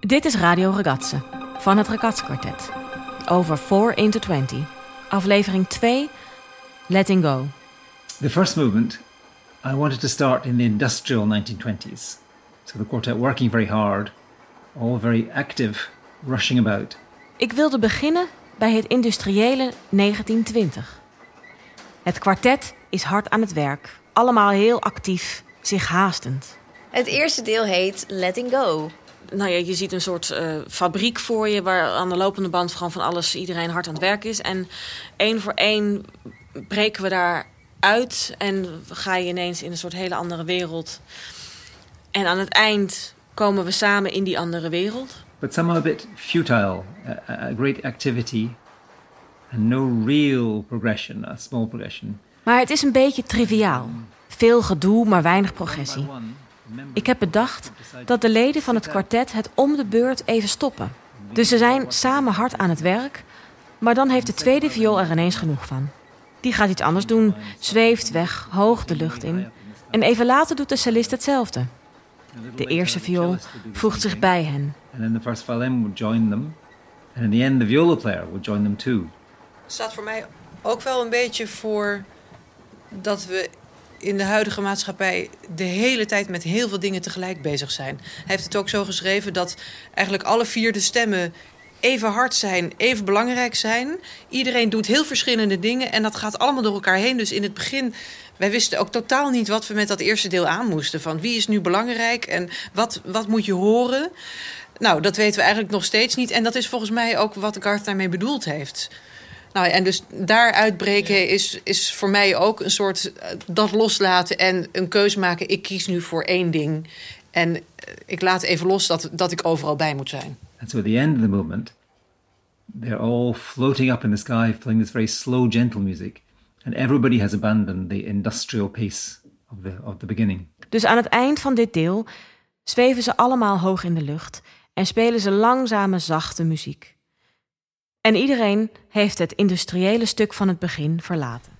Dit is Radio Ragazze van het Ragazze Quartet. Over 4 into 20. Aflevering 2, Letting Go. The first movement, I wanted to start in the industrial 1920s. So the quartet working very hard, all very active, rushing about. Ik wilde beginnen bij het industriële 1920. Het kwartet is hard aan het werk, allemaal heel actief, zich haastend. Het eerste deel heet Letting Go. Nou ja, je ziet een soort uh, fabriek voor je waar aan de lopende band gewoon van alles iedereen hard aan het werk is. En één voor één breken we daar uit en ga je ineens in een soort hele andere wereld. En aan het eind komen we samen in die andere wereld. But somehow a bit futile, a, a great activity and no real progression, a small progression. Maar het is een beetje triviaal. Veel gedoe, maar weinig progressie. Ik heb bedacht dat de leden van het kwartet het om de beurt even stoppen. Dus ze zijn samen hard aan het werk, maar dan heeft de tweede viool er ineens genoeg van. Die gaat iets anders doen, zweeft weg, hoog de lucht in. En even later doet de cellist hetzelfde. De eerste viool voegt zich bij hen. And then the first violin would join them. And in the end the viola player would join them too. staat voor mij ook wel een beetje voor dat we in de huidige maatschappij de hele tijd met heel veel dingen tegelijk bezig zijn. Hij heeft het ook zo geschreven dat eigenlijk alle vier de stemmen even hard zijn, even belangrijk zijn. Iedereen doet heel verschillende dingen en dat gaat allemaal door elkaar heen. Dus in het begin, wij wisten ook totaal niet wat we met dat eerste deel aan moesten. Van wie is nu belangrijk en wat, wat moet je horen? Nou, dat weten we eigenlijk nog steeds niet. En dat is volgens mij ook wat Garth daarmee bedoeld heeft. Nou, en dus daar uitbreken is, is voor mij ook een soort uh, dat loslaten en een keuze maken. Ik kies nu voor één ding. En uh, ik laat even los dat, dat ik overal bij moet zijn. And so at the end of the movement, they're all floating up in the sky, playing this very slow, gentle music. And everybody has abandoned the industrial pace of the, of the beginning. Dus aan het eind van dit deel zweven ze allemaal hoog in de lucht en spelen ze langzame, zachte muziek. En iedereen heeft het industriële stuk van het begin verlaten.